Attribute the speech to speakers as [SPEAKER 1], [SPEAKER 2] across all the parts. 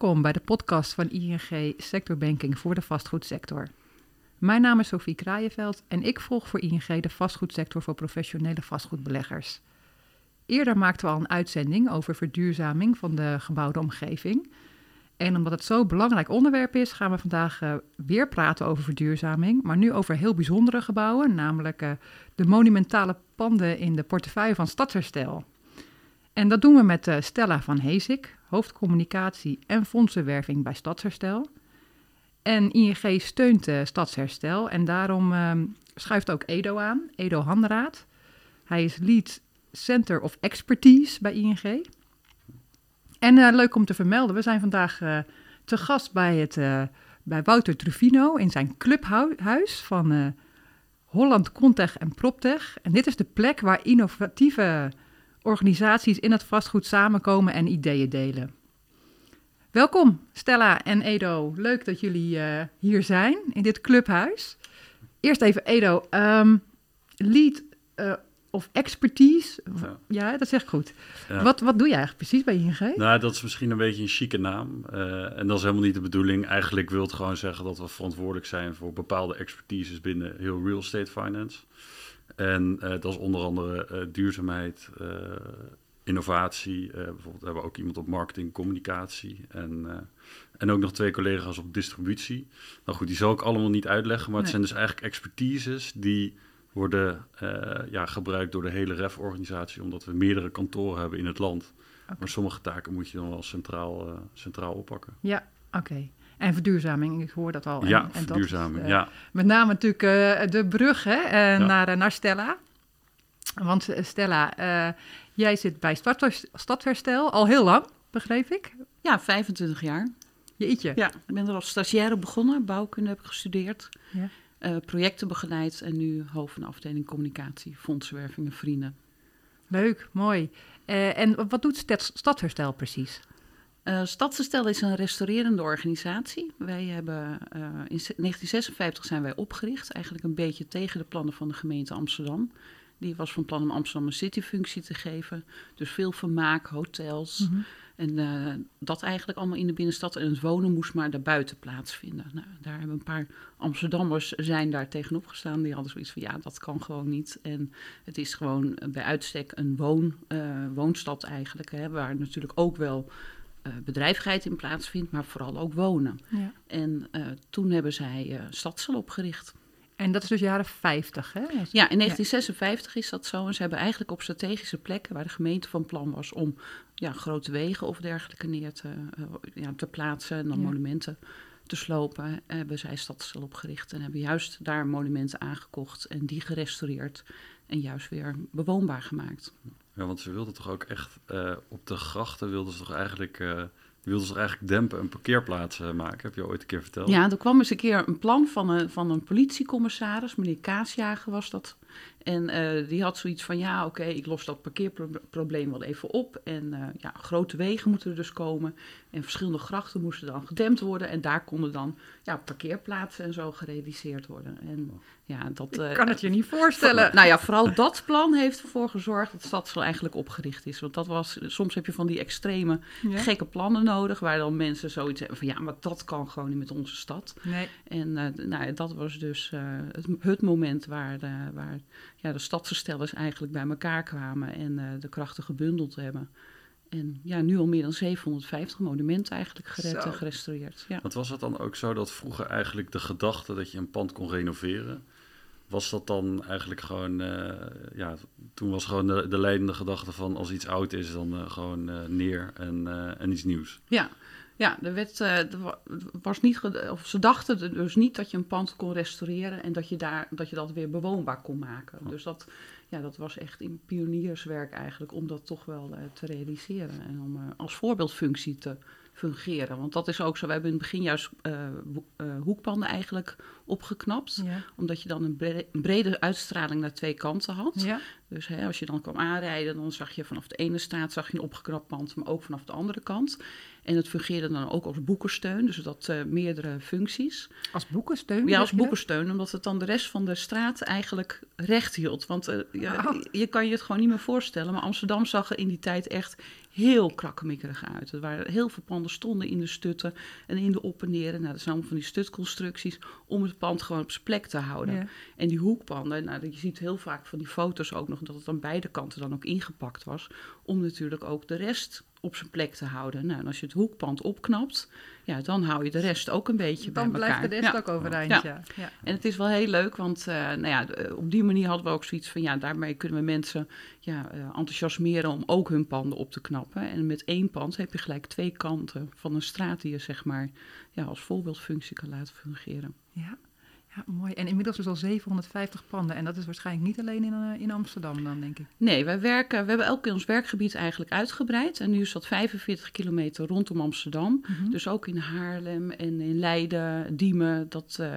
[SPEAKER 1] Welkom bij de podcast van ING Sectorbanking voor de vastgoedsector. Mijn naam is Sophie Kraaienveld en ik volg voor ING de vastgoedsector voor professionele vastgoedbeleggers. Eerder maakten we al een uitzending over verduurzaming van de gebouwde omgeving. En omdat het zo'n belangrijk onderwerp is, gaan we vandaag uh, weer praten over verduurzaming. Maar nu over heel bijzondere gebouwen, namelijk uh, de monumentale panden in de portefeuille van Stadsherstel. En dat doen we met uh, Stella van Hezik, hoofdcommunicatie en fondsenwerving bij Stadsherstel. En ING steunt uh, Stadsherstel en daarom uh, schuift ook Edo aan, Edo Hanraad. Hij is lead Center of Expertise bij ING. En uh, leuk om te vermelden, we zijn vandaag te gast bij, het, bij Wouter Trufino in zijn clubhuis van Holland Contech en Proptech. En dit is de plek waar innovatieve organisaties in het vastgoed samenkomen en ideeën delen. Welkom Stella en Edo, leuk dat jullie uh, hier zijn in dit clubhuis. Eerst even Edo, um, lead uh, of expertise, ja. ja. dat zeg ik goed. Ja. Wat, wat doe je eigenlijk precies bij ING?
[SPEAKER 2] Nou, dat is misschien een beetje een chique naam. Uh, en dat is helemaal niet de bedoeling. Eigenlijk wil het gewoon zeggen dat we verantwoordelijk zijn voor bepaalde expertises binnen heel real estate finance. En uh, dat is onder andere uh, duurzaamheid, uh, innovatie. bijvoorbeeld hebben we ook iemand op marketing, communicatie. En, en ook nog twee collega's op distributie. Nou goed, die zal ik allemaal niet uitleggen. Maar het nee. zijn dus eigenlijk expertises die worden ja, gebruikt door de hele REF-organisatie. Omdat we meerdere kantoren hebben in het land. Okay. Maar sommige taken moet je dan wel centraal, centraal oppakken.
[SPEAKER 1] Ja, oké. Okay. En verduurzaming, ik hoor dat al.
[SPEAKER 2] Ja,
[SPEAKER 1] en, en
[SPEAKER 2] verduurzaming,
[SPEAKER 1] dat is,
[SPEAKER 2] uh, ja.
[SPEAKER 1] Met name natuurlijk uh, de brug hè, uh, ja. naar, naar Stella. Want Stella, jij zit bij Stadherstel al heel lang, begreep ik?
[SPEAKER 3] Ja, 25 jaar.
[SPEAKER 1] Jeetje.
[SPEAKER 3] Ja, ik ben er als stagiaire begonnen, bouwkunde heb ik gestudeerd. Ja. projecten begeleid en nu hoofd van de afdeling communicatie, fondsenwerving en vrienden.
[SPEAKER 1] Leuk, mooi. en wat doet Stadherstel precies?
[SPEAKER 3] Uh, Stadsherstel is een restaurerende organisatie. Wij hebben, uh, in 1956 zijn wij opgericht, eigenlijk een beetje tegen de plannen van de gemeente Amsterdam. Die was van plan om Amsterdam een cityfunctie te geven. Dus veel vermaak, hotels. Mm -hmm. En uh, dat eigenlijk allemaal in de binnenstad. En het wonen moest maar daarbuiten plaatsvinden. Nou, daar hebben een paar Amsterdammers zijn daar tegenop gestaan. Die hadden zoiets van, ja, dat kan gewoon niet. En het is gewoon bij uitstek een woon, woonstad eigenlijk. Hè, waar natuurlijk ook wel uh, bedrijvigheid in plaatsvindt, maar vooral ook wonen. Ja. En uh, toen hebben zij uh, Stadsel opgericht.
[SPEAKER 1] En dat is dus jaren 50, hè?
[SPEAKER 3] Ja, in 1956 ja. is dat zo. En ze hebben eigenlijk op strategische plekken waar de gemeente van plan was om ja, grote wegen of dergelijke neer te, ja, te plaatsen en dan ja. monumenten te slopen, hebben zij Stadsel opgericht. En hebben juist daar monumenten aangekocht en die gerestaureerd en juist weer bewoonbaar gemaakt.
[SPEAKER 2] Ja, want ze wilden toch ook echt uh, op de grachten wilden ze toch eigenlijk, uh, wilden ze eigenlijk dempen en parkeerplaatsen maken. Heb je ooit een keer verteld?
[SPEAKER 3] Ja, er kwam eens een keer een plan van een, van een politiecommissaris, meneer Kaasjager was dat. En uh, die had zoiets van, ja, oké, okay, ik los dat parkeerprobleem wel even op. En uh, ja, grote wegen moeten er dus komen. En verschillende grachten moesten dan gedempt worden. En daar konden dan ja, parkeerplaatsen en zo gerealiseerd worden. En ja, dat...
[SPEAKER 1] Ik kan het je niet voorstellen.
[SPEAKER 3] Voor, nou ja, vooral dat plan heeft ervoor gezorgd dat Stadsel eigenlijk opgericht is. Want dat was, soms heb je van die extreme ja. gekke plannen nodig, waar dan mensen zoiets hebben van, ja, maar dat kan gewoon niet met onze stad.
[SPEAKER 1] Nee.
[SPEAKER 3] En nou, dat was dus het, het, moment waar, waar ja, de stadsverstellers eigenlijk bij elkaar kwamen en uh, de krachten gebundeld hebben. En ja, nu al meer dan 750 monumenten eigenlijk gered en gerestaureerd. Ja.
[SPEAKER 2] Want was het dan ook zo dat vroeger eigenlijk de gedachte dat je een pand kon renoveren, was dat dan eigenlijk gewoon, uh, ja, toen was gewoon de, de leidende gedachte van als iets oud is, dan uh, gewoon uh, neer en, en iets nieuws.
[SPEAKER 3] Ja, ja, werd, uh, er was niet, of ze dachten dus niet dat je een pand kon restaureren en dat je, daar, dat, je dat weer bewoonbaar kon maken. Oh. Dus dat, ja, dat was echt in pionierswerk eigenlijk om dat toch wel uh, te realiseren en om uh, als voorbeeldfunctie te fungeren. Want dat is ook zo, we hebben in het begin juist hoekpanden eigenlijk opgeknapt, ja. omdat je dan een, bre een, brede uitstraling naar twee kanten had.
[SPEAKER 1] Ja.
[SPEAKER 3] Dus hè, als je dan kwam aanrijden, dan zag je vanaf de ene straat zag je een opgeknapt pand, maar ook vanaf de andere kant. En het fungeerde dan ook als boekensteun, dus dat uh, meerdere functies.
[SPEAKER 1] Als boekensteun?
[SPEAKER 3] Ja, als boekensteun, omdat het dan de rest van de straat eigenlijk recht hield. Want uh, ja, oh. je kan je het gewoon niet meer voorstellen, maar Amsterdam zag er in die tijd echt heel krakkemikkerig uit. Er waren heel veel panden stonden in de stutten en in de op en neer. Nou, dat zijn allemaal van die stutconstructies om het pand gewoon op zijn plek te houden. Ja. En die hoekpanden, nou, je ziet heel vaak van die foto's ook nog dat het aan beide kanten dan ook ingepakt was. Om natuurlijk ook de rest op zijn plek te houden. Nou, en als je het hoekpand opknapt, ja, dan hou je de rest ook een beetje
[SPEAKER 1] dan
[SPEAKER 3] bij
[SPEAKER 1] elkaar.
[SPEAKER 3] Dan
[SPEAKER 1] blijft de rest ook overeind, ja.
[SPEAKER 3] ja. En het is wel heel leuk, want uh, nou ja, op die manier hadden we ook zoiets van... ja, daarmee kunnen we mensen ja, uh, enthousiasmeren om ook hun panden op te knappen. En met één pand heb je gelijk twee kanten van een straat... die je zeg maar ja, als voorbeeldfunctie kan laten fungeren.
[SPEAKER 1] Ja. Ja, mooi. En inmiddels is al 750 panden. En dat is waarschijnlijk niet alleen in, uh, in Amsterdam dan, denk ik.
[SPEAKER 3] Nee, wij werken, we hebben elk keer ons werkgebied eigenlijk uitgebreid. En nu is dat 45 kilometer rondom Amsterdam. Mm -hmm. Dus ook in Haarlem en in Leiden, Diemen, dat, uh,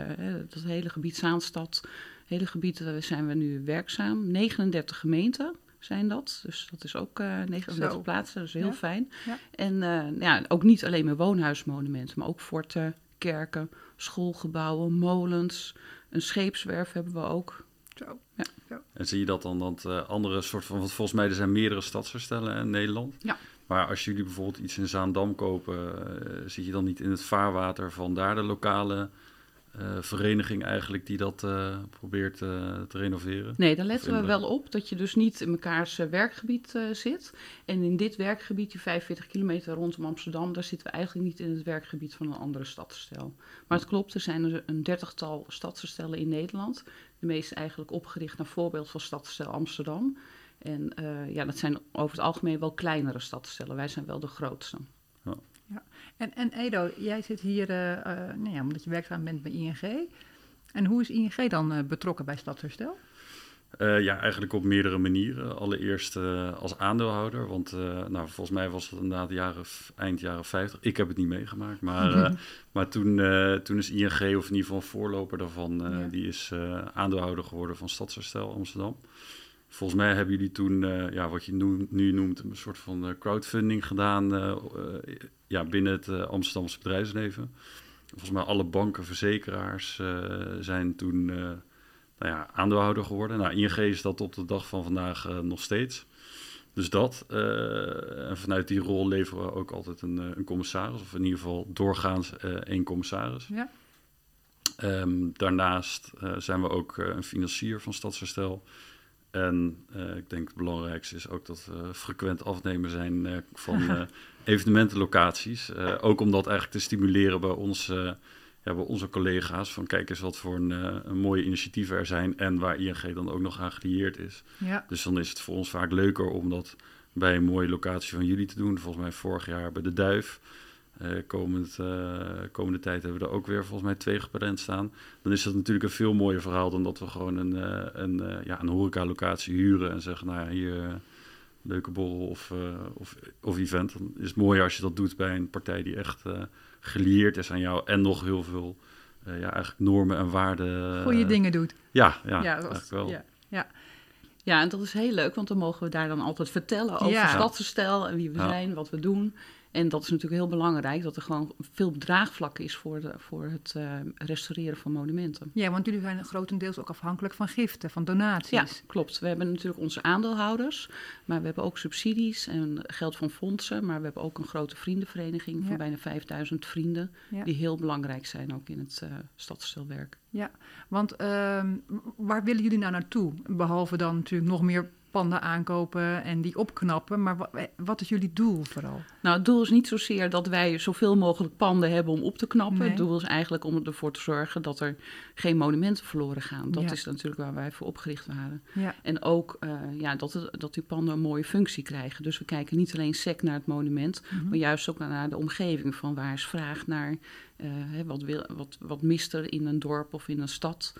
[SPEAKER 3] dat hele gebied Zaanstad. hele gebied uh, zijn we nu werkzaam. 39 gemeenten zijn dat. Dus dat is ook uh, 39 Zo. plaatsen, dat is heel
[SPEAKER 1] Ja.
[SPEAKER 3] fijn.
[SPEAKER 1] Ja.
[SPEAKER 3] En ja, ook niet alleen maar woonhuismonumenten, maar ook forten, kerken, schoolgebouwen, molens. Een scheepswerf hebben we ook.
[SPEAKER 1] Zo.
[SPEAKER 2] En zie je dat dan dat eh, andere soort van... Want volgens mij er zijn meerdere stadsherstellen in Nederland.
[SPEAKER 3] Ja.
[SPEAKER 2] Maar als jullie bijvoorbeeld iets in Zaandam kopen... eh, zit je dan niet in het vaarwater van daar de lokale eh, vereniging eigenlijk... die dat eh, probeert eh, te renoveren?
[SPEAKER 3] Nee, daar letten we wel op dat je dus niet in mekaars werkgebied zit. En in dit werkgebied, die 45 kilometer rondom Amsterdam, daar zitten we eigenlijk niet in het werkgebied van een andere stadstel. Maar het klopt, er zijn er een dertigtal stadsstellen in Nederland. De meeste eigenlijk opgericht naar voorbeeld van stadstel Amsterdam. En ja, dat zijn over het algemeen wel kleinere stadsstellen. Wij zijn wel de grootste.
[SPEAKER 1] En, en Edo, jij zit hier eh, eh, nou ja, omdat je werkzaam bent bij ING. En hoe is ING dan eh, betrokken bij Stadsherstel?
[SPEAKER 2] Ja, eigenlijk op meerdere manieren. Allereerst als aandeelhouder, want nou, volgens mij was het inderdaad jaren, eind jaren 50. Ik heb het niet meegemaakt, maar, eh, maar toen, toen is ING, of in ieder geval een voorloper daarvan,
[SPEAKER 1] Ja.
[SPEAKER 2] die is aandeelhouder geworden van Stadsherstel Amsterdam. Volgens mij hebben jullie toen, eh, ja, wat je nu, nu noemt, een soort van eh, crowdfunding gedaan eh, ja, binnen het Amsterdamse bedrijfsleven. Volgens mij alle banken, verzekeraars zijn toen nou ja, aandeelhouder geworden. Nou, ING is dat op de dag van vandaag nog steeds. Dus dat. en vanuit die rol leveren we ook altijd een, een commissaris. Of in ieder geval doorgaans één commissaris.
[SPEAKER 1] Ja.
[SPEAKER 2] Ehm, daarnaast zijn we ook een financier van Stadsherstel. En eh, ik denk het belangrijkste is ook dat we frequent afnemer zijn eh, van eh, evenementenlocaties. Ook om dat eigenlijk te stimuleren bij, ons, ja, bij onze collega's. Van kijk eens wat voor een, een mooie initiatieven er zijn en waar ING dan ook nog aan gelieerd is.
[SPEAKER 1] Ja.
[SPEAKER 2] Dus dan is het voor ons vaak leuker om dat bij een mooie locatie van jullie te doen. Volgens mij vorig jaar bij de Duif. Eh, komend, eh, komende tijd hebben we er ook weer volgens mij twee gepland staan. Dan is dat natuurlijk een veel mooier verhaal dan dat we gewoon een, eh, een, eh, ja, een horecalocatie huren en zeggen, nou ja, hier leuke borrel of, eh, of, of event. Dan is het mooier als je dat doet bij een partij die echt eh gelieerd is aan jou en nog heel veel eh, ja, eigenlijk normen en waarden.
[SPEAKER 1] Goeie
[SPEAKER 2] eh,
[SPEAKER 1] dingen doet.
[SPEAKER 2] Ja, ja,
[SPEAKER 1] Ja, dat was-
[SPEAKER 2] eigenlijk wel.
[SPEAKER 1] ja. Ja.
[SPEAKER 3] Ja, en dat is heel leuk, want dan mogen we daar dan altijd vertellen over
[SPEAKER 1] Ja.
[SPEAKER 3] Stadsherstel en wie we
[SPEAKER 2] Ja.
[SPEAKER 3] zijn, wat we doen. En dat is natuurlijk heel belangrijk, dat er gewoon veel draagvlak is voor, de, voor het eh, restaureren van monumenten.
[SPEAKER 1] ja, want jullie zijn grotendeels ook afhankelijk van giften, van donaties.
[SPEAKER 3] Ja, klopt. We hebben natuurlijk onze aandeelhouders, maar we hebben ook subsidies en geld van fondsen. Maar we hebben ook een grote vriendenvereniging
[SPEAKER 1] Ja.
[SPEAKER 3] van bijna 5000 vrienden,
[SPEAKER 1] Ja.
[SPEAKER 3] die heel belangrijk zijn ook in het uh, stadsherstelwerk.
[SPEAKER 1] Ja, want ehm, waar willen jullie nou naartoe? Behalve dan natuurlijk nog meer panden aankopen en die opknappen. Maar wa- wat is jullie doel vooral?
[SPEAKER 3] Nou, het doel is niet zozeer dat wij zoveel mogelijk panden hebben om op te knappen.
[SPEAKER 1] Nee.
[SPEAKER 3] Het doel is eigenlijk om ervoor te zorgen dat er geen monumenten verloren gaan. Dat
[SPEAKER 1] Ja.
[SPEAKER 3] is natuurlijk waar wij voor opgericht waren.
[SPEAKER 1] Ja,
[SPEAKER 3] En ook eh, ja, dat, het, dat die panden een mooie functie krijgen. Dus we kijken niet alleen sec naar het monument,
[SPEAKER 1] Mhm.
[SPEAKER 3] maar juist ook naar de omgeving. Van waar is vraag naar, eh, wat, wil, wat, wat mist er in een dorp of in een stad.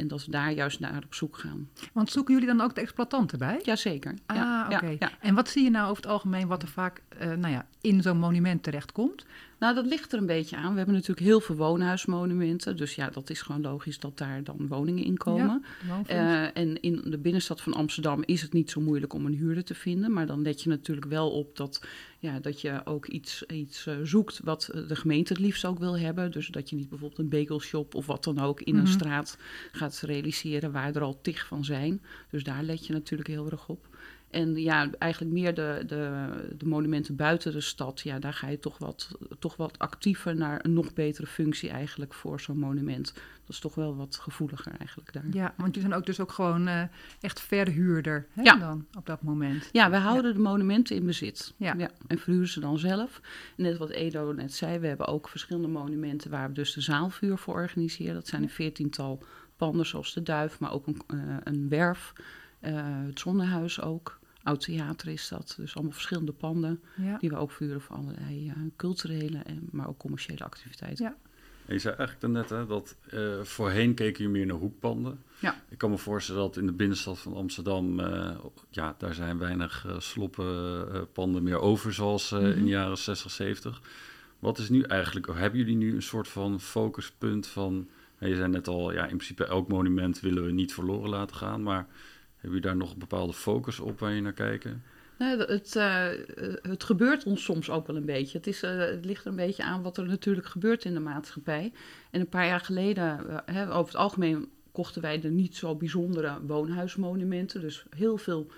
[SPEAKER 3] En dat we daar juist naar op zoek gaan.
[SPEAKER 1] want zoeken jullie dan ook de exploitanten bij?
[SPEAKER 3] Jazeker.
[SPEAKER 1] Ah,
[SPEAKER 3] ja,
[SPEAKER 1] oké.
[SPEAKER 3] ja, ja.
[SPEAKER 1] En wat zie je nou over het algemeen wat er vaak eh, nou ja, in zo'n monument terechtkomt?
[SPEAKER 3] Nou, dat ligt er een beetje aan. We hebben natuurlijk heel veel woonhuismonumenten. Dus ja, dat is gewoon logisch dat daar dan woningen in komen.
[SPEAKER 1] Ja,
[SPEAKER 3] Uh, en in de binnenstad van Amsterdam is het niet zo moeilijk om een huurder te vinden. Maar dan let je natuurlijk wel op dat, ja, dat je ook iets, iets uh, zoekt wat de gemeente het liefst ook wil hebben. Dus dat je niet bijvoorbeeld een bagelshop of wat dan ook in mm -hmm. een straat gaat realiseren waar er al tig van zijn. Dus daar let je natuurlijk heel erg op. En ja, eigenlijk meer de, de, de, monumenten buiten de stad, ja, daar ga je toch wat, toch wat actiever naar een nog betere functie eigenlijk voor zo'n monument. Dat is toch wel wat gevoeliger eigenlijk daar.
[SPEAKER 1] Ja, want je zijn ook dus ook gewoon uh, echt verhuurder hè,
[SPEAKER 3] ja.
[SPEAKER 1] dan op dat moment.
[SPEAKER 3] Ja, we houden
[SPEAKER 1] Ja.
[SPEAKER 3] de monumenten in bezit.
[SPEAKER 1] Ja.
[SPEAKER 3] en verhuren ze dan zelf. Net wat Edo net zei, we hebben ook verschillende monumenten waar we dus de zaalvuur voor organiseren. Dat zijn een veertiental panden zoals de Duif, maar ook een, uh, een werf, uh, het Zonnehuis ook. Oud theater is dat. Dus allemaal verschillende panden
[SPEAKER 1] Ja.
[SPEAKER 3] die we ook vuren voor allerlei uh, culturele, en, maar ook commerciële activiteiten.
[SPEAKER 1] Ja.
[SPEAKER 2] En je zei eigenlijk daarnet hè, dat uh, voorheen keken je meer naar hoekpanden.
[SPEAKER 3] Ja.
[SPEAKER 2] Ik kan me voorstellen dat in de binnenstad van Amsterdam, uh, ja, daar zijn weinig uh, sloppenpanden meer over zoals mm -hmm. in de jaren 60, 70. Wat is nu eigenlijk, hebben jullie nu een soort van focuspunt van, je zei net al, ja, in principe elk monument willen we niet verloren laten gaan, maar heb je daar nog een bepaalde focus op waar je naar kijken?
[SPEAKER 3] Nee, het, uh, het gebeurt ons soms ook wel een beetje. Het, is, uh, het ligt er een beetje aan wat er natuurlijk gebeurt in de maatschappij. En een paar jaar geleden, uh, hè, over het algemeen kochten wij de niet zo bijzondere woonhuismonumenten. Dus heel veel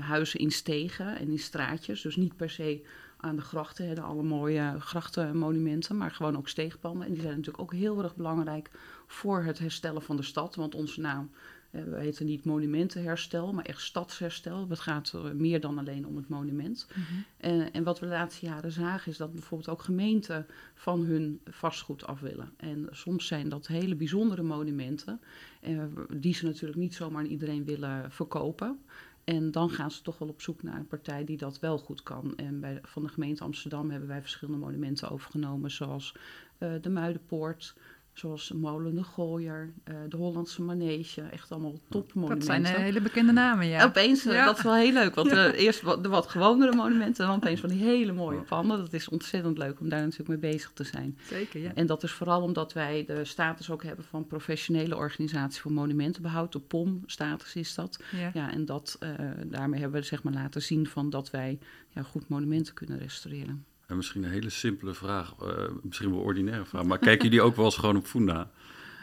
[SPEAKER 3] huizen in stegen en in straatjes. Dus niet per se aan de grachten, hè, de alle mooie grachtenmonumenten, maar gewoon ook steegpanden. En die zijn natuurlijk ook heel erg belangrijk voor het herstellen van de stad. Want onze naam we heten niet monumentenherstel, maar echt stadsherstel. Het gaat meer dan alleen om het monument. Mm -hmm. en, en, wat we de laatste jaren zagen is dat bijvoorbeeld ook gemeenten van hun vastgoed af willen. En soms zijn dat hele bijzondere monumenten, eh, die ze natuurlijk niet zomaar aan iedereen willen verkopen. En dan gaan ze toch wel op zoek naar een partij die dat wel goed kan. En bij, van de gemeente Amsterdam hebben wij verschillende monumenten overgenomen, zoals uh, de Muidenpoort, Zoals de Molen de Gooier, uh, de Hollandse Manege, echt allemaal topmonumenten.
[SPEAKER 1] Dat zijn uh, hele bekende namen, ja.
[SPEAKER 3] Opeens, uh,
[SPEAKER 1] ja.
[SPEAKER 3] dat is wel heel leuk. Want uh, eerst wat, de wat gewonere monumenten en dan opeens van die hele mooie panden. Dat is ontzettend leuk om daar natuurlijk mee bezig te zijn.
[SPEAKER 1] Zeker, ja.
[SPEAKER 3] En dat is vooral omdat wij de status ook hebben van professionele organisatie voor monumentenbehoud. De POM-status is dat.
[SPEAKER 1] Ja.
[SPEAKER 3] ja en dat, uh, daarmee hebben we zeg maar laten zien van dat wij ja, goed monumenten kunnen restaureren.
[SPEAKER 2] En misschien een hele simpele vraag, uh, misschien wel een ordinaire vraag, maar kijken jullie ook wel eens gewoon op Funda?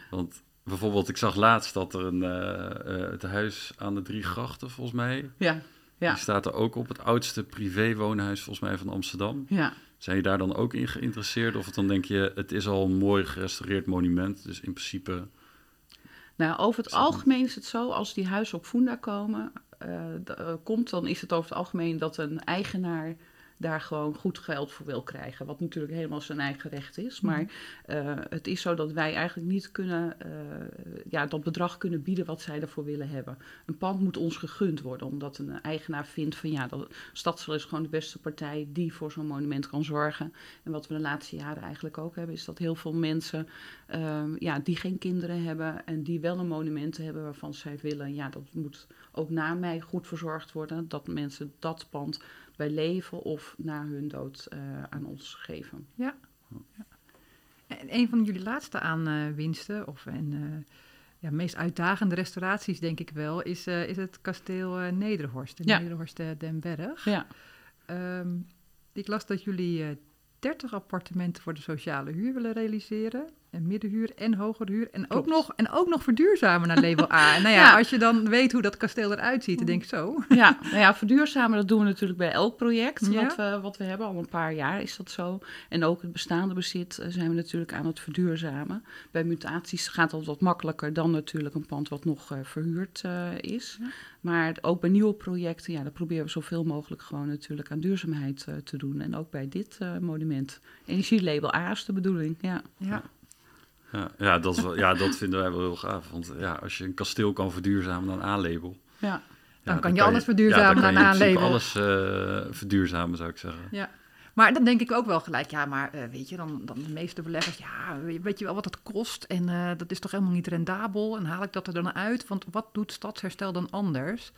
[SPEAKER 2] Want bijvoorbeeld, ik zag laatst dat er een, uh, uh, het huis aan de Drie Grachten, volgens mij,
[SPEAKER 3] ja, ja.
[SPEAKER 2] die staat er ook op, het oudste privéwoonhuis volgens mij van Amsterdam.
[SPEAKER 3] Ja.
[SPEAKER 2] Zijn je daar dan ook in geïnteresseerd? Of dan denk je, het is al een mooi gerestaureerd monument, dus in principe...
[SPEAKER 3] Nou, over het algemeen is het zo, als die huizen op Funda komen, komt, dan is het over het algemeen dat een eigenaar daar gewoon goed geld voor wil krijgen. Wat natuurlijk helemaal zijn eigen recht is. Maar uh, het is zo dat wij eigenlijk niet kunnen, uh, ja, dat bedrag kunnen bieden wat zij ervoor willen hebben. Een pand moet ons gegund worden, omdat een eigenaar vindt van ja, dat Stadsel is gewoon de beste partij die voor zo'n monument kan zorgen. En wat we de laatste jaren eigenlijk ook hebben, is dat heel veel mensen uh, ja, die geen kinderen hebben en die wel een monument hebben waarvan zij willen, ja, dat moet ook na mij goed verzorgd worden. Dat mensen dat pand bij leven of na hun dood uh, aan ons geven.
[SPEAKER 1] Ja. ja. En een van jullie laatste aanwinsten, of en, uh, ja, meest uitdagende restauraties denk ik wel, is, is het kasteel Nederhorst, de
[SPEAKER 3] ja.
[SPEAKER 1] Nederhorst Den Berg.
[SPEAKER 3] Ja.
[SPEAKER 1] Um, ik las dat jullie 30 appartementen voor de sociale huur willen realiseren. En middenhuur en hogere huur. En ook, nog, en ook nog verduurzamen naar label A. En nou ja, ja, als je dan weet hoe dat kasteel eruit ziet, dan denk ik zo.
[SPEAKER 3] Ja, nou ja, verduurzamen dat doen we natuurlijk bij elk project. Ja. Wat, we, wat we hebben, al een paar jaar is dat zo. En ook het bestaande bezit zijn we natuurlijk aan het verduurzamen. Bij mutaties gaat dat wat makkelijker dan natuurlijk een pand wat nog uh, verhuurd uh, is. Ja. Maar ook bij nieuwe projecten, ja, daar proberen we zoveel mogelijk gewoon natuurlijk aan duurzaamheid uh, te doen. En ook bij dit monument. Energielabel A is de bedoeling, ja.
[SPEAKER 1] ja.
[SPEAKER 2] Ja, ja, dat is wel, ja, dat vinden wij wel heel gaaf. Want ja, als je een kasteel kan verduurzamen dan A-label.
[SPEAKER 3] Ja.
[SPEAKER 1] Ja, dan, dan kan je alles verduurzamen
[SPEAKER 2] ja,
[SPEAKER 1] dan A-label.
[SPEAKER 2] alles uh, verduurzamen, zou ik zeggen.
[SPEAKER 1] Ja. Maar dan denk ik ook wel gelijk, ja, maar uh, weet je, dan, dan de meeste beleggers, ja, weet je wel wat dat kost? En uh, dat is toch helemaal niet rendabel? En haal ik dat er dan uit? Want wat doet stadsherstel dan anders?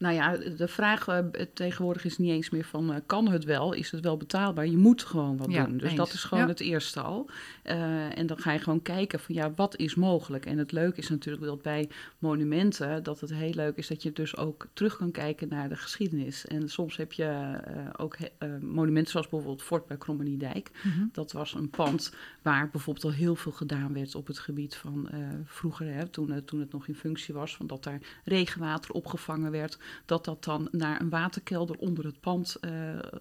[SPEAKER 3] Nou ja, de vraag uh, tegenwoordig is niet eens meer van uh, kan het wel, is het wel betaalbaar? Je moet gewoon wat
[SPEAKER 1] Ja,
[SPEAKER 3] doen. Dus
[SPEAKER 1] eens.
[SPEAKER 3] dat is gewoon
[SPEAKER 1] Ja.
[SPEAKER 3] het eerste al. Uh, en dan ga je gewoon kijken van ja, wat is mogelijk? En het leuke is natuurlijk dat bij monumenten, dat het heel leuk is dat je dus ook terug kan kijken naar de geschiedenis. En soms heb je ook monumenten zoals bijvoorbeeld Fort bij Krommeniedijk.
[SPEAKER 1] Mhm.
[SPEAKER 3] Dat was een pand waar bijvoorbeeld al heel veel gedaan werd op het gebied van eh, vroeger, hè, toen, het- toen het nog in functie was, van dat daar regenwater opgevangen werd, dat dat dan naar een waterkelder onder het pand eh,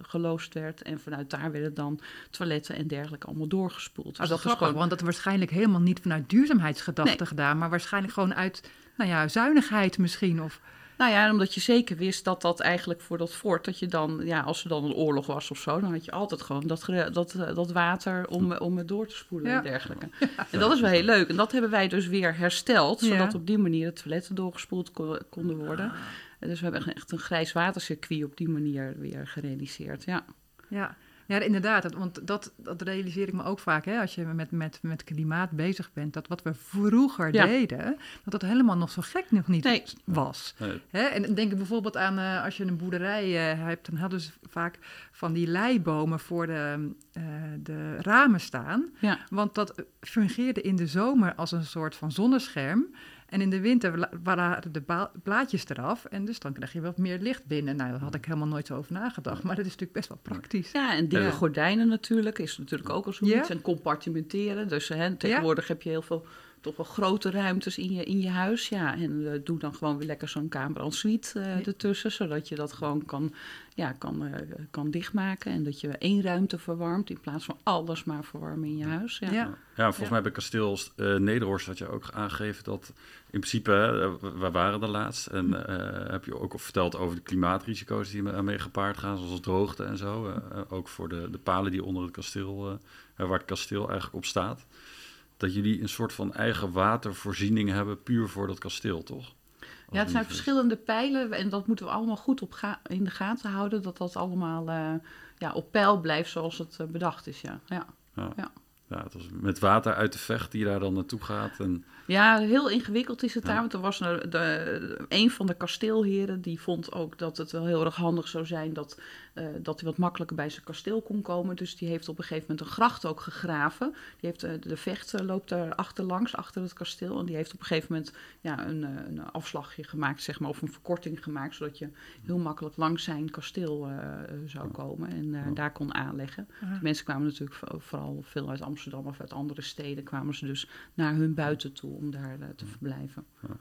[SPEAKER 3] geloosd werd en vanuit daar werden dan toiletten en dergelijke allemaal doorgespoeld. Dus
[SPEAKER 1] Oh, dat is grappig,
[SPEAKER 3] gewoon
[SPEAKER 1] want dat waarschijnlijk helemaal niet vanuit duurzaamheidsgedachten
[SPEAKER 3] Nee.
[SPEAKER 1] gedaan, maar waarschijnlijk gewoon uit, nou ja, zuinigheid misschien. Of,
[SPEAKER 3] Nou ja, omdat je zeker wist dat dat eigenlijk voor dat fort, dat je dan, ja, als er dan een oorlog was of zo, dan had je altijd gewoon dat, dat, eh, dat water om, om het door te spoelen
[SPEAKER 1] Ja.
[SPEAKER 3] en dergelijke. En dat is wel heel leuk. En dat hebben wij dus weer hersteld, zodat
[SPEAKER 1] Ja.
[SPEAKER 3] op die manier de toiletten doorgespoeld ko- konden worden. Dus we hebben echt een grijs watercircuit op die manier weer gerealiseerd, ja.
[SPEAKER 1] ja. Ja, inderdaad. dat- Want dat, dat realiseer ik me ook vaak, hè, als je met, met, met klimaat bezig bent. Dat wat we vroeger
[SPEAKER 3] Ja.
[SPEAKER 1] deden, dat dat helemaal nog zo gek nog niet
[SPEAKER 3] Nee.
[SPEAKER 1] was.
[SPEAKER 2] Nee,
[SPEAKER 1] Hè? En dan denk ik bijvoorbeeld aan eh, als je een boerderij eh, hebt, dan hadden ze vaak van die leibomen voor de, eh, de ramen staan.
[SPEAKER 3] Ja,
[SPEAKER 1] Want dat fungeerde in de zomer als een soort van zonnescherm. En in de winter waren de blaadjes eraf. En dus dan krijg je wat meer licht binnen. Nou, daar had ik helemaal nooit zo over nagedacht. Maar dat is natuurlijk best wel praktisch.
[SPEAKER 3] ja en dikke
[SPEAKER 1] Ja.
[SPEAKER 3] gordijnen natuurlijk, is natuurlijk ook al zoiets.
[SPEAKER 1] Ja.
[SPEAKER 3] En compartimenteren, dus hè, tegenwoordig heb je heel veel toch wel grote ruimtes in je, in je huis. Ja, en eh, doe dan gewoon weer lekker zo'n kamer en suite eh,
[SPEAKER 1] Ja.
[SPEAKER 3] ertussen, zodat je dat gewoon kan, ja, kan, eh, kan dichtmaken. En dat je één ruimte verwarmt in plaats van alles maar verwarmen in je huis. Ja.
[SPEAKER 1] Ja.
[SPEAKER 2] Ja, volgens
[SPEAKER 1] Ja.
[SPEAKER 2] mij bij kasteel eh Nederhorst had je ook aangegeven dat in principe, we- waren er laatst en eh, heb je ook al verteld over de klimaatrisico's die ermee gepaard gaan, zoals droogte en zo. ook voor de, de palen die onder het kasteel, waar het kasteel eigenlijk op staat. Dat jullie een soort van eigen watervoorziening hebben, puur voor dat kasteel, toch?
[SPEAKER 3] Ja, het zijn verschillende pijlen en dat moeten we allemaal goed op in de gaten houden. Dat dat allemaal eh, ja, op peil blijft zoals het eh, bedacht is. Ja. Ja.
[SPEAKER 2] Ja.
[SPEAKER 3] Ja.
[SPEAKER 2] Ja, het was met water uit de vecht die daar dan naartoe gaat. En,
[SPEAKER 3] ja, heel ingewikkeld is het
[SPEAKER 2] Ja.
[SPEAKER 3] daar. Want er was een, de, een van de kasteelheren die vond ook dat het wel heel erg handig zou zijn dat, eh, dat hij wat makkelijker bij zijn kasteel kon komen. Dus die heeft op een gegeven moment een gracht ook gegraven. Die heeft, eh, de vecht eh, loopt daar achterlangs, achter het kasteel. En die heeft op een gegeven moment ja, een, een afslagje gemaakt, zeg maar, of een verkorting gemaakt. Zodat je heel makkelijk langs zijn kasteel zou komen en eh,
[SPEAKER 2] Ja.
[SPEAKER 3] daar kon aanleggen. De mensen kwamen natuurlijk vo- vooral veel uit Amsterdam of uit andere steden, kwamen ze dus naar hun buiten toe om daar te verblijven. Ja.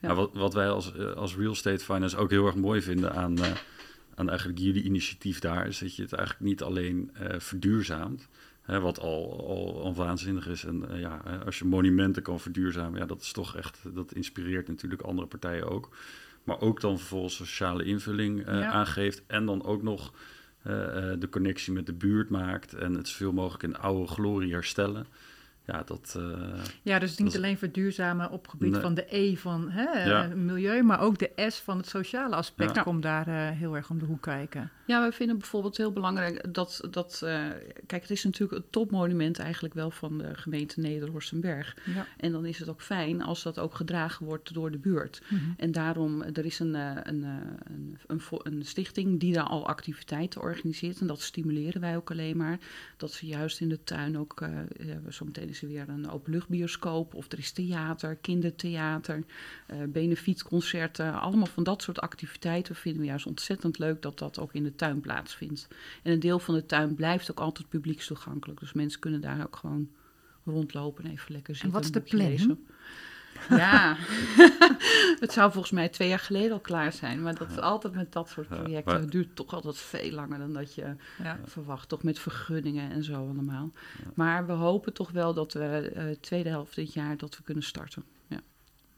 [SPEAKER 2] Ja, wat, wat wij als, als real estate finance ook heel erg mooi vinden aan, eh, aan eigenlijk jullie initiatief daar, is dat je het eigenlijk niet alleen eh, verduurzaamt, hè, wat al, al, al waanzinnig is. En eh, ja, hè, als je monumenten kan verduurzamen, ja, dat is toch echt, dat inspireert natuurlijk andere partijen ook. Maar ook dan vervolgens sociale invulling eh,
[SPEAKER 1] Ja.
[SPEAKER 2] aangeeft en dan ook nog eh, eh, de connectie met de buurt maakt en het zoveel mogelijk in oude glorie herstellen. Ja, dat... eh,
[SPEAKER 1] Ja, dus niet
[SPEAKER 2] Dat
[SPEAKER 1] alleen verduurzamen op gebied
[SPEAKER 2] Nee.
[SPEAKER 1] van de E van hè,
[SPEAKER 2] Ja.
[SPEAKER 1] eh, milieu, maar ook de S van het sociale aspect
[SPEAKER 2] Ja.
[SPEAKER 1] komt daar eh, heel erg om de hoek kijken.
[SPEAKER 3] Ja, wij vinden bijvoorbeeld heel belangrijk dat, dat eh, kijk, het is natuurlijk het topmonument eigenlijk wel van de gemeente Nederhorstenberg.
[SPEAKER 1] Ja.
[SPEAKER 3] En dan is het ook fijn als dat ook gedragen wordt door de buurt. En daarom, er is een, eh, een, een, een, een stichting die daar al activiteiten organiseert. En dat stimuleren wij ook alleen maar. Dat ze juist in de tuin ook, eh eh, zometeen is er weer een openluchtbioscoop. Of er is theater, kindertheater, eh benefietconcerten. Allemaal van dat soort activiteiten vinden we juist ontzettend leuk dat dat ook in de tuin plaatsvindt. En een deel van de tuin blijft ook altijd publiekstoegankelijk. Dus mensen kunnen daar ook gewoon rondlopen en even lekker zitten.
[SPEAKER 1] wat is de planning?
[SPEAKER 3] Ja, het zou volgens mij twee jaar geleden al klaar zijn. Maar dat is altijd met dat soort projecten.
[SPEAKER 2] maar-
[SPEAKER 3] Het duurt toch altijd veel langer dan dat je
[SPEAKER 1] Ja.
[SPEAKER 3] verwacht. Toch met vergunningen en zo allemaal. Maar we hopen toch wel dat we eh tweede helft dit jaar dat we kunnen starten. Ja.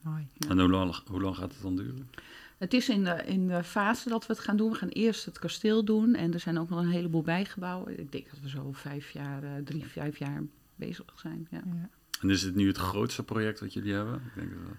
[SPEAKER 1] Mooi.
[SPEAKER 2] En hoe lang, hoe lang gaat het dan duren?
[SPEAKER 3] Het is in de, in de fase dat we het gaan doen. We gaan eerst het kasteel doen. En er zijn ook nog een heleboel bijgebouwen. Ik denk dat we zo vijf jaar, eh, drie, vijf jaar bezig zijn. Ja.
[SPEAKER 1] Ja.
[SPEAKER 2] En is dit nu het grootste project wat jullie hebben? Ik denk dat wel.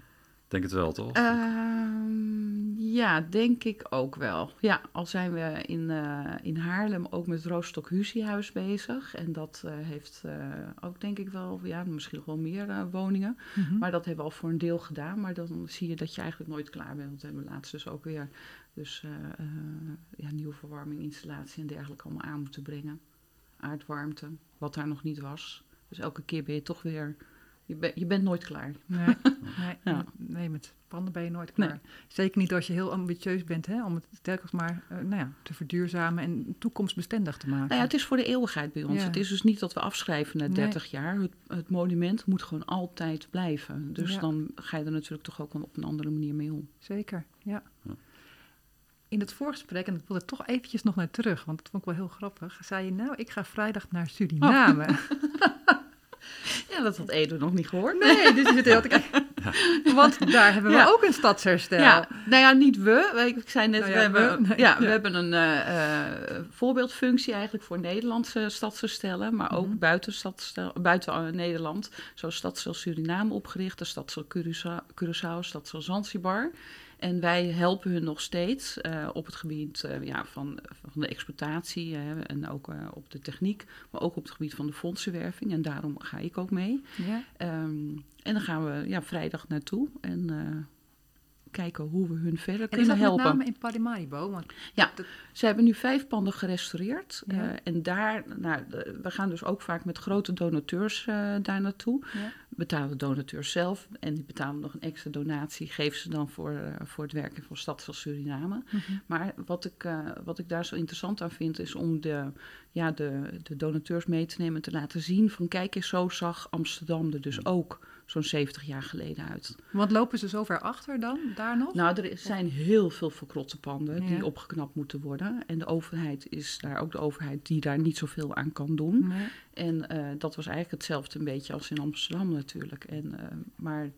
[SPEAKER 2] Denk het wel, toch?
[SPEAKER 3] Ehm, ja, denk ik ook wel. Ja, al zijn we in, eh, in Haarlem ook met Roostok Husiehuis bezig. En dat eh, heeft eh, ook denk ik wel, ja, misschien nog wel meer eh, woningen.
[SPEAKER 1] Mhm.
[SPEAKER 3] Maar dat hebben we al voor een deel gedaan. Maar dan zie je dat je eigenlijk nooit klaar bent. Want we hebben laatst dus ook weer dus, eh, eh, ja, nieuwe verwarming, installatie en dergelijke allemaal aan moeten brengen. Aardwarmte, wat daar nog niet was. Dus elke keer ben je toch weer... Je, ben- je bent nooit klaar.
[SPEAKER 1] Nee, nee,
[SPEAKER 3] Ja.
[SPEAKER 1] nee, met panden ben je nooit
[SPEAKER 3] Nee.
[SPEAKER 1] klaar. Zeker niet als je heel ambitieus bent hè, om het telkens maar eh, nou ja, te verduurzamen en toekomstbestendig te maken.
[SPEAKER 3] Nou ja, het is voor de eeuwigheid bij ons.
[SPEAKER 1] Ja.
[SPEAKER 3] Het is dus niet dat we afschrijven na
[SPEAKER 1] Nee.
[SPEAKER 3] 30 jaar. Het, het monument moet gewoon altijd blijven. Dus
[SPEAKER 1] Ja.
[SPEAKER 3] dan ga je er natuurlijk toch ook op een andere manier mee om.
[SPEAKER 1] Zeker, ja.
[SPEAKER 2] Ja.
[SPEAKER 1] In het voorgesprek, en ik wil er toch eventjes nog naar terug, want dat vond ik wel heel grappig, zei je nou, ik ga vrijdag naar Suriname.
[SPEAKER 3] Ja, dat had Edo nog niet gehoord.
[SPEAKER 1] Nee, dus zit heel te kijken. Want daar hebben we
[SPEAKER 3] Ja.
[SPEAKER 1] ook een stadsherstel.
[SPEAKER 3] Ja, nou ja, niet we. Ik zei net,
[SPEAKER 1] Nou
[SPEAKER 3] we, hebben,
[SPEAKER 1] we,
[SPEAKER 3] ja, we hebben een eh, eh, voorbeeldfunctie eigenlijk voor Nederlandse stadsherstellen, maar ook
[SPEAKER 1] Mhm.
[SPEAKER 3] buiten, stadstel, buiten eh, Nederland. Zoals Stadsel Suriname opgericht, de Stadsel Curaçao, Curaçao Stadsel Zanzibar. En wij helpen hun nog steeds eh, op het gebied eh, ja, van, van de exploitatie en ook eh, op de techniek, maar ook op het gebied van de fondsenwerving. En daarom ga ik ook mee.
[SPEAKER 1] Ja.
[SPEAKER 3] Ehm, en dan gaan we ja, vrijdag naartoe en kijken hoe we hun verder
[SPEAKER 1] En
[SPEAKER 3] kunnen
[SPEAKER 1] dat
[SPEAKER 3] helpen.
[SPEAKER 1] met name in Paramaribo? Want
[SPEAKER 3] Ja. Ze hebben nu vijf panden gerestaureerd.
[SPEAKER 1] Ja.
[SPEAKER 3] eh, en daar, nou, we gaan dus ook vaak met grote donateurs eh, daar naartoe.
[SPEAKER 1] ja.
[SPEAKER 3] Betalen de donateurs zelf en die betalen nog een extra donatie. Geven ze dan voor, eh, voor het werken van Stadsel Suriname.
[SPEAKER 1] Mhm.
[SPEAKER 3] Maar wat ik, wat ik daar zo interessant aan vind, is om de, ja, de, de donateurs mee te nemen en te laten zien van kijk eens, zo zag Amsterdam er dus ook zo'n 70 jaar geleden uit.
[SPEAKER 1] Want lopen ze zo ver achter dan, daar nog?
[SPEAKER 3] Nou, er zijn heel veel verkrotte panden die opgeknapt moeten worden. En de overheid is daar ook de overheid die daar niet zoveel aan kan doen.
[SPEAKER 1] Nee.
[SPEAKER 3] En eh, dat was eigenlijk hetzelfde een beetje als in Amsterdam natuurlijk. En, eh, maar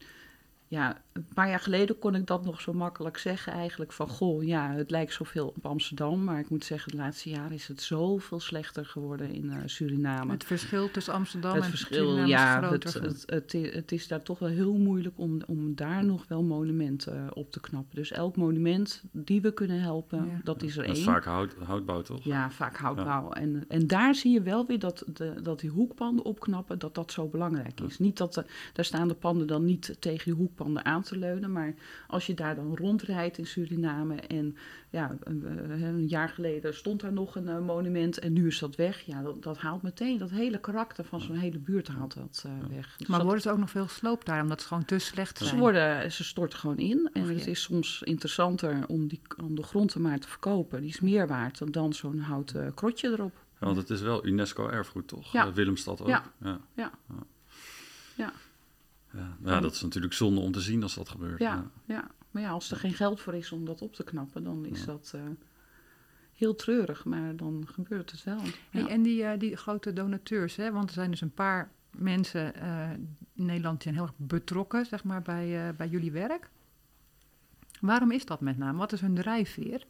[SPEAKER 3] ja, een paar jaar geleden kon ik dat nog zo makkelijk zeggen eigenlijk. Van goh, ja, het lijkt zoveel op Amsterdam. Maar ik moet zeggen, de laatste jaren is het zoveel slechter geworden in eh, Suriname.
[SPEAKER 1] Het verschil tussen Amsterdam
[SPEAKER 3] Het
[SPEAKER 1] en
[SPEAKER 3] verschil,
[SPEAKER 1] Suriname is
[SPEAKER 3] ja,
[SPEAKER 1] groter
[SPEAKER 3] het,
[SPEAKER 1] geworden.
[SPEAKER 3] het, het, is daar toch wel heel moeilijk om, om daar nog wel monumenten eh, op te knappen. Dus elk monument die we kunnen helpen,
[SPEAKER 1] Ja.
[SPEAKER 3] dat is er
[SPEAKER 2] Dat is
[SPEAKER 3] één.
[SPEAKER 2] vaak hout, houtbouw, toch?
[SPEAKER 3] Ja, vaak houtbouw. En, en daar zie je wel weer dat, de, dat die hoekpanden opknappen, dat dat zo belangrijk is. Niet dat de, daar staan de panden dan niet tegen die aan te leunen, maar als je daar dan rondrijdt in Suriname en ja, een, eh, jaar geleden stond daar nog een eh, monument en nu is dat weg, ja, dat, dat haalt meteen, dat hele karakter van zo'n hele buurt haalt dat eh, weg. Dus
[SPEAKER 1] Maar
[SPEAKER 3] dat-
[SPEAKER 1] worden ze ook nog veel gesloopt daar, omdat ze gewoon te slecht zijn?
[SPEAKER 3] ze, worden, ze storten gewoon in. En het is soms interessanter om, die, om de grond er maar te verkopen. Die is meer waard dan, dan zo'n houten krotje erop.
[SPEAKER 2] Ja, want het is wel UNESCO-erfgoed, toch?
[SPEAKER 3] Ja.
[SPEAKER 2] Willemstad ook.
[SPEAKER 3] Ja.
[SPEAKER 2] Ja.
[SPEAKER 3] Ja.
[SPEAKER 2] Ja. Ja, dat is natuurlijk zonde om te zien als dat gebeurt.
[SPEAKER 3] Ja, ja. maar ja, als er geen geld voor is om dat op te knappen, dan is
[SPEAKER 2] Ja.
[SPEAKER 3] dat eh, heel treurig. Maar dan gebeurt het wel.
[SPEAKER 1] Hey,
[SPEAKER 3] Ja.
[SPEAKER 1] en die, eh, die grote donateurs, hè? want er zijn dus een paar mensen eh, in Nederland die zijn heel erg betrokken zeg maar, bij, eh, bij jullie werk. Waarom is dat met name? Wat is hun drijfveer?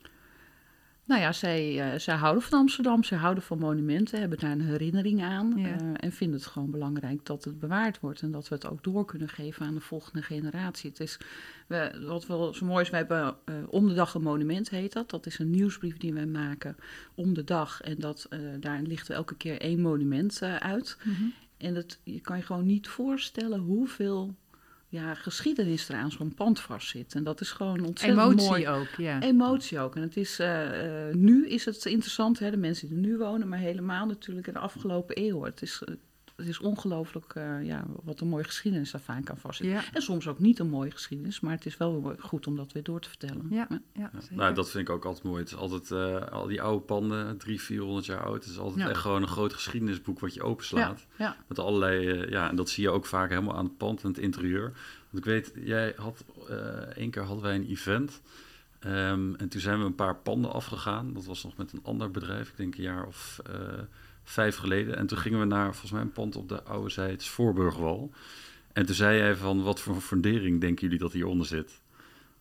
[SPEAKER 3] Nou ja, zij, eh, zij houden van Amsterdam, zij houden van monumenten, hebben daar een herinnering aan.
[SPEAKER 1] Ja.
[SPEAKER 3] eh, en vinden het gewoon belangrijk dat het bewaard wordt en dat we het ook door kunnen geven aan de volgende generatie. Het is, we, wat wel zo mooi is, we hebben eh, om de dag een monument, heet dat. Dat is een nieuwsbrief die wij maken om de dag. En dat, eh, daarin lichten we elke keer één monument uit. En dat, je kan je gewoon niet voorstellen hoeveel ja, geschiedenis er aan zo'n pand vastzit. En dat is gewoon ontzettend
[SPEAKER 1] Emotie
[SPEAKER 3] mooi.
[SPEAKER 1] ook, ja.
[SPEAKER 3] Emotie ook. En het is, eh, eh, nu is het interessant, hè, de mensen die er nu wonen, maar helemaal natuurlijk in de afgelopen eeuw. Het is, eh, het is ongelooflijk eh, ja, wat een mooie geschiedenis daar vaak aan vastzit.
[SPEAKER 1] Ja,
[SPEAKER 3] En soms ook niet een mooie geschiedenis, maar het is wel goed om dat weer door te vertellen.
[SPEAKER 1] ja, ja.
[SPEAKER 2] Nou, dat vind ik ook altijd mooi. Het is altijd, eh, al die oude panden, drie, 400 jaar oud. Het is altijd
[SPEAKER 3] Ja.
[SPEAKER 2] echt gewoon een groot geschiedenisboek wat je openslaat.
[SPEAKER 3] ja.
[SPEAKER 2] Met allerlei, eh, ja, en dat zie je ook vaak helemaal aan het pand en het interieur. Want ik weet, jij had, eh één keer hadden wij een event. Ehm, en toen zijn we een paar panden afgegaan. Dat was nog met een ander bedrijf, ik denk een jaar of eh, vijf geleden. En toen gingen we naar, volgens mij, een pand op de oude Voorburgwal. En toen zei jij van, wat voor fundering denken jullie dat hieronder zit?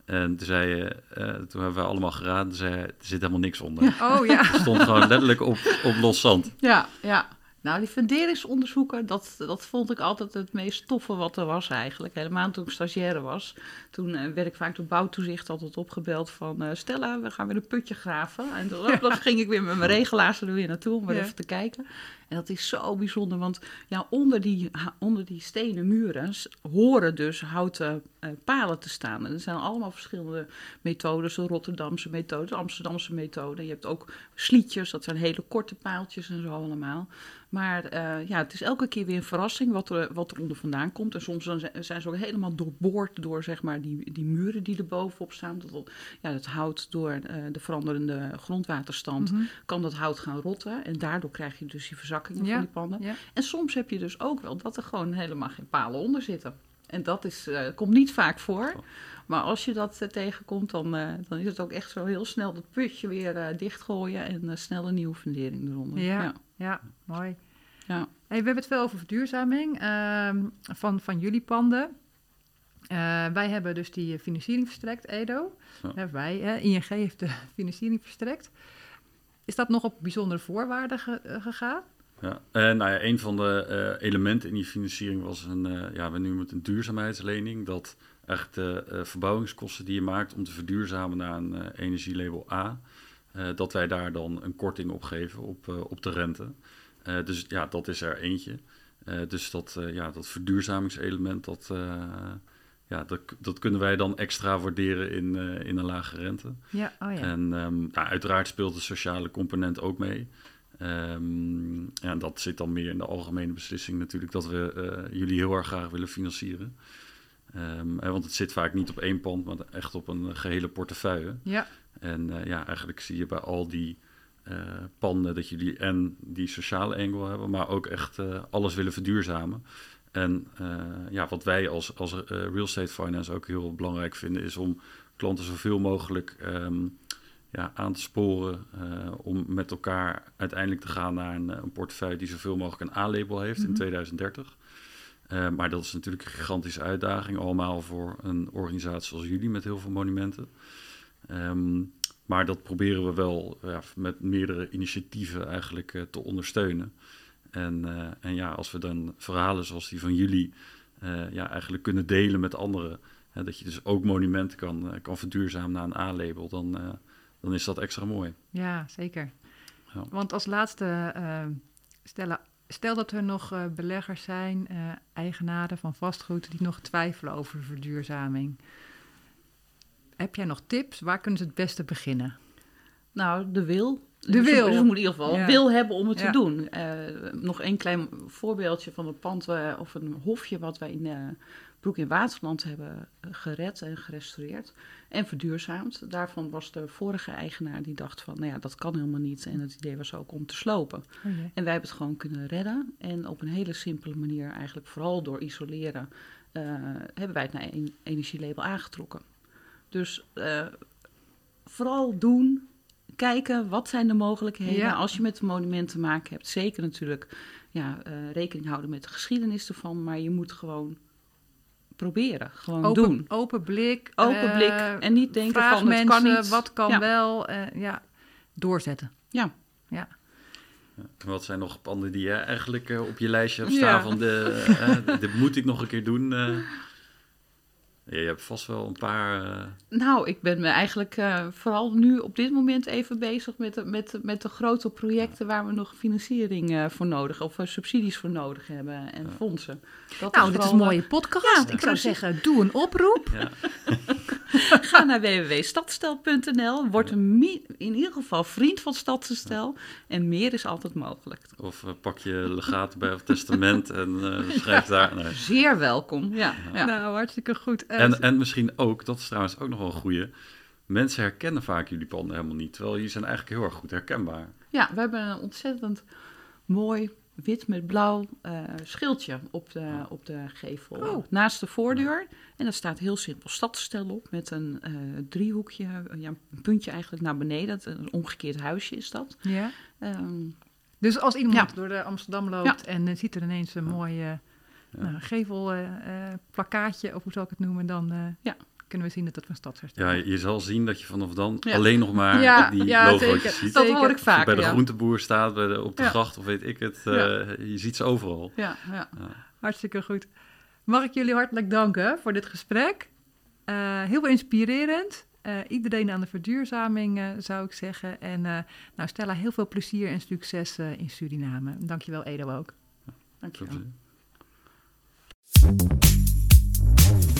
[SPEAKER 2] En toen zei je, eh, toen hebben we allemaal geraden, zei hij, er zit helemaal niks onder.
[SPEAKER 1] Oh ja.
[SPEAKER 2] Het stond gewoon letterlijk op, op los zand.
[SPEAKER 3] Ja, ja. Nou, die funderingsonderzoeken, dat, dat vond ik altijd het meest toffe wat er was eigenlijk. Helemaal toen ik stagiaire was. Toen eh, werd ik vaak door bouwtoezicht altijd opgebeld van... eh, Stella, we gaan weer een putje graven. En dan, dan ging ik weer met mijn regelaars er weer naartoe om weer
[SPEAKER 1] Ja.
[SPEAKER 3] even te kijken. En dat is zo bijzonder, want ja, onder, die, onder die stenen muren horen dus houten eh, palen te staan. En er zijn allemaal verschillende methodes, de Rotterdamse methode, de Amsterdamse methode. Je hebt ook slietjes, dat zijn hele korte paaltjes en zo allemaal. Maar eh, ja, het is elke keer weer een verrassing wat er, wat er onder vandaan komt. En soms dan zijn- ze ook helemaal doorboord door zeg maar, die, die muren die er bovenop staan. Dat, dat- ja, het hout door eh, de veranderende grondwaterstand
[SPEAKER 1] Mhm.
[SPEAKER 3] kan dat hout gaan rotten. En daardoor krijg je dus die verzakkingen
[SPEAKER 1] Ja,
[SPEAKER 3] van die panden.
[SPEAKER 1] Ja.
[SPEAKER 3] En soms heb je dus ook wel dat er gewoon helemaal geen palen onder zitten. En dat is, eh, komt niet vaak voor. Maar als je dat eh, tegenkomt, dan, eh, dan is het ook echt zo heel snel dat putje weer dichtgooien en snel een nieuwe fundering eronder.
[SPEAKER 1] Ja.
[SPEAKER 3] ja.
[SPEAKER 1] Ja, mooi.
[SPEAKER 3] Ja.
[SPEAKER 1] Hey, we hebben het veel over verduurzaming ehm, van, van jullie panden. Wij hebben dus die financiering verstrekt, Edo.
[SPEAKER 2] Ja.
[SPEAKER 1] Wij, ING heeft de financiering verstrekt. Is dat nog op bijzondere voorwaarden ge- gegaan?
[SPEAKER 2] Ja, en nou ja, een van de eh, elementen in die financiering was een, eh, ja, we noemen het een duurzaamheidslening. Dat echt de eh, verbouwingskosten die je maakt om te verduurzamen naar een eh, energielabel A, eh, dat wij daar dan een korting op geven op, eh, op de rente. Eh, dus ja, dat is er eentje. Eh, dus dat, eh, ja, dat verduurzamingselement, dat, eh, ja, dat, dat kunnen wij dan extra waarderen in, eh, in een lage rente.
[SPEAKER 1] Ja, oh ja.
[SPEAKER 2] En ehm, nou, uiteraard speelt de sociale component ook mee. Ehm, ja, en dat zit dan meer in de algemene beslissing natuurlijk dat we eh, jullie heel erg graag willen financieren. Ehm, hè, want het zit vaak niet op één pand, maar echt op een gehele portefeuille.
[SPEAKER 1] ja,
[SPEAKER 2] En eh, ja, eigenlijk zie je bij al die eh, panden dat jullie en die sociale angle hebben, maar ook echt alles willen verduurzamen. En ja, wat wij als, als real estate finance ook heel belangrijk vinden, is om klanten zoveel mogelijk ehm, ja, aan te sporen eh, om met elkaar uiteindelijk te gaan naar een, eh, een portefeuille die zoveel mogelijk een A-label heeft in
[SPEAKER 1] Mhm.
[SPEAKER 2] 2030. Eh, maar dat is natuurlijk een gigantische uitdaging, allemaal voor een organisatie zoals jullie met heel veel monumenten. Ehm, maar dat proberen we wel ja, met meerdere initiatieven eigenlijk te ondersteunen. En, en ja, als we dan verhalen zoals die van jullie ja, eigenlijk kunnen delen met anderen, hè, dat je dus ook monumenten kan, kan verduurzamen naar een A-label, dan, dan is dat extra mooi.
[SPEAKER 1] ja, zeker.
[SPEAKER 2] Ja.
[SPEAKER 1] Want als laatste, eh, stellen, stel dat er nog eh, beleggers zijn, eh, eigenaren van vastgoed, die nog twijfelen over verduurzaming. Heb jij nog tips? Waar kunnen ze het beste beginnen?
[SPEAKER 3] Nou, de wil.
[SPEAKER 1] De
[SPEAKER 3] Dus
[SPEAKER 1] wil.
[SPEAKER 3] Ze, ze moeten in ieder geval
[SPEAKER 1] Ja.
[SPEAKER 3] wil hebben om het
[SPEAKER 1] Ja.
[SPEAKER 3] te doen. Eh, nog een klein voorbeeldje van een pand of een hofje wat wij in Broek in Waterland hebben eh, gered en gerestaureerd en verduurzaamd. Daarvan was de vorige eigenaar die dacht van, nou ja, dat kan helemaal niet. En het idee was ook om te slopen.
[SPEAKER 1] Oh.
[SPEAKER 3] En wij hebben het gewoon kunnen redden. En op een hele simpele manier, eigenlijk vooral door isoleren, eh, hebben wij het naar een energielabel aangetrokken. Dus eh, vooral doen, kijken wat zijn de mogelijkheden.
[SPEAKER 1] Ja.
[SPEAKER 3] Als je met een monument te maken hebt, zeker natuurlijk ja, rekening houden met de geschiedenis ervan. Maar je moet gewoon proberen, gewoon
[SPEAKER 1] Open,
[SPEAKER 3] doen.
[SPEAKER 1] open blik.
[SPEAKER 3] Open
[SPEAKER 1] eh,
[SPEAKER 3] blik en niet denken van het
[SPEAKER 1] mensen,
[SPEAKER 3] kan niet.
[SPEAKER 1] wat kan
[SPEAKER 3] Ja.
[SPEAKER 1] wel. eh, ja, doorzetten.
[SPEAKER 3] Ja.
[SPEAKER 1] Ja.
[SPEAKER 2] Wat zijn nog panden die je eigenlijk eh, op je lijstje hebt
[SPEAKER 1] Ja.
[SPEAKER 2] staan van de, eh, dit moet ik nog een keer doen? Ja, je hebt vast wel een paar... eh,
[SPEAKER 3] Nou, ik ben me eigenlijk eh, vooral nu op dit moment even bezig met de, met, de- met de grote projecten waar we nog financiering eh, voor nodig of subsidies voor nodig hebben en
[SPEAKER 2] Ja.
[SPEAKER 3] fondsen. Dat
[SPEAKER 1] Nou, dit is een mooie podcast.
[SPEAKER 3] Ja,
[SPEAKER 1] ik zou zeggen, doe een oproep.
[SPEAKER 2] ja.
[SPEAKER 3] Ga naar www.stadstel.nl. Word een in ieder geval vriend van Stadstel. En meer is altijd mogelijk.
[SPEAKER 2] Of pak je legaat bij of testament en eh, schrijf daar... nee.
[SPEAKER 3] Zeer welkom. Ja, ja.
[SPEAKER 1] Nou, hartstikke goed.
[SPEAKER 2] En, en misschien ook, dat is trouwens ook nog wel een goeie... Mensen herkennen vaak jullie panden helemaal niet. Terwijl jullie zijn eigenlijk heel erg goed herkenbaar.
[SPEAKER 3] ja, we hebben een ontzettend mooi wit met blauw eh, schildje op de, op de gevel
[SPEAKER 1] Oh.
[SPEAKER 3] naast de voordeur. En daar staat heel simpel stadstel op met een eh, driehoekje, ja, een puntje eigenlijk naar beneden. Een omgekeerd huisje is dat.
[SPEAKER 1] ja.
[SPEAKER 3] Ehm,
[SPEAKER 1] Dus als iemand
[SPEAKER 3] Ja.
[SPEAKER 1] door de Amsterdam loopt en eh, ziet er ineens een mooi eh nou, gevelplakkaatje, of hoe zal ik het noemen, dan eh,
[SPEAKER 3] Ja.
[SPEAKER 1] kunnen we zien dat het van stadsherstelling
[SPEAKER 2] Ja, je zal zien dat je vanaf dan
[SPEAKER 3] Ja.
[SPEAKER 2] alleen nog maar
[SPEAKER 1] Ja,
[SPEAKER 2] die
[SPEAKER 1] ja,
[SPEAKER 2] logo's
[SPEAKER 1] zeker.
[SPEAKER 2] ziet.
[SPEAKER 3] Dat hoor ik
[SPEAKER 2] Of
[SPEAKER 3] vaak.
[SPEAKER 2] bij de groenteboer staat, bij de, op de gracht of weet ik het. eh, Je ziet ze overal.
[SPEAKER 3] Ja, ja.
[SPEAKER 1] Hartstikke goed. Mag ik jullie hartelijk danken voor dit gesprek. Eh, heel veel inspirerend. Eh, iedereen aan de verduurzaming, eh, zou ik zeggen. En eh, nou, Stella, heel veel plezier en succes eh, in Suriname. Dankjewel, Edo ook.
[SPEAKER 3] Dankjewel.
[SPEAKER 2] Thank you.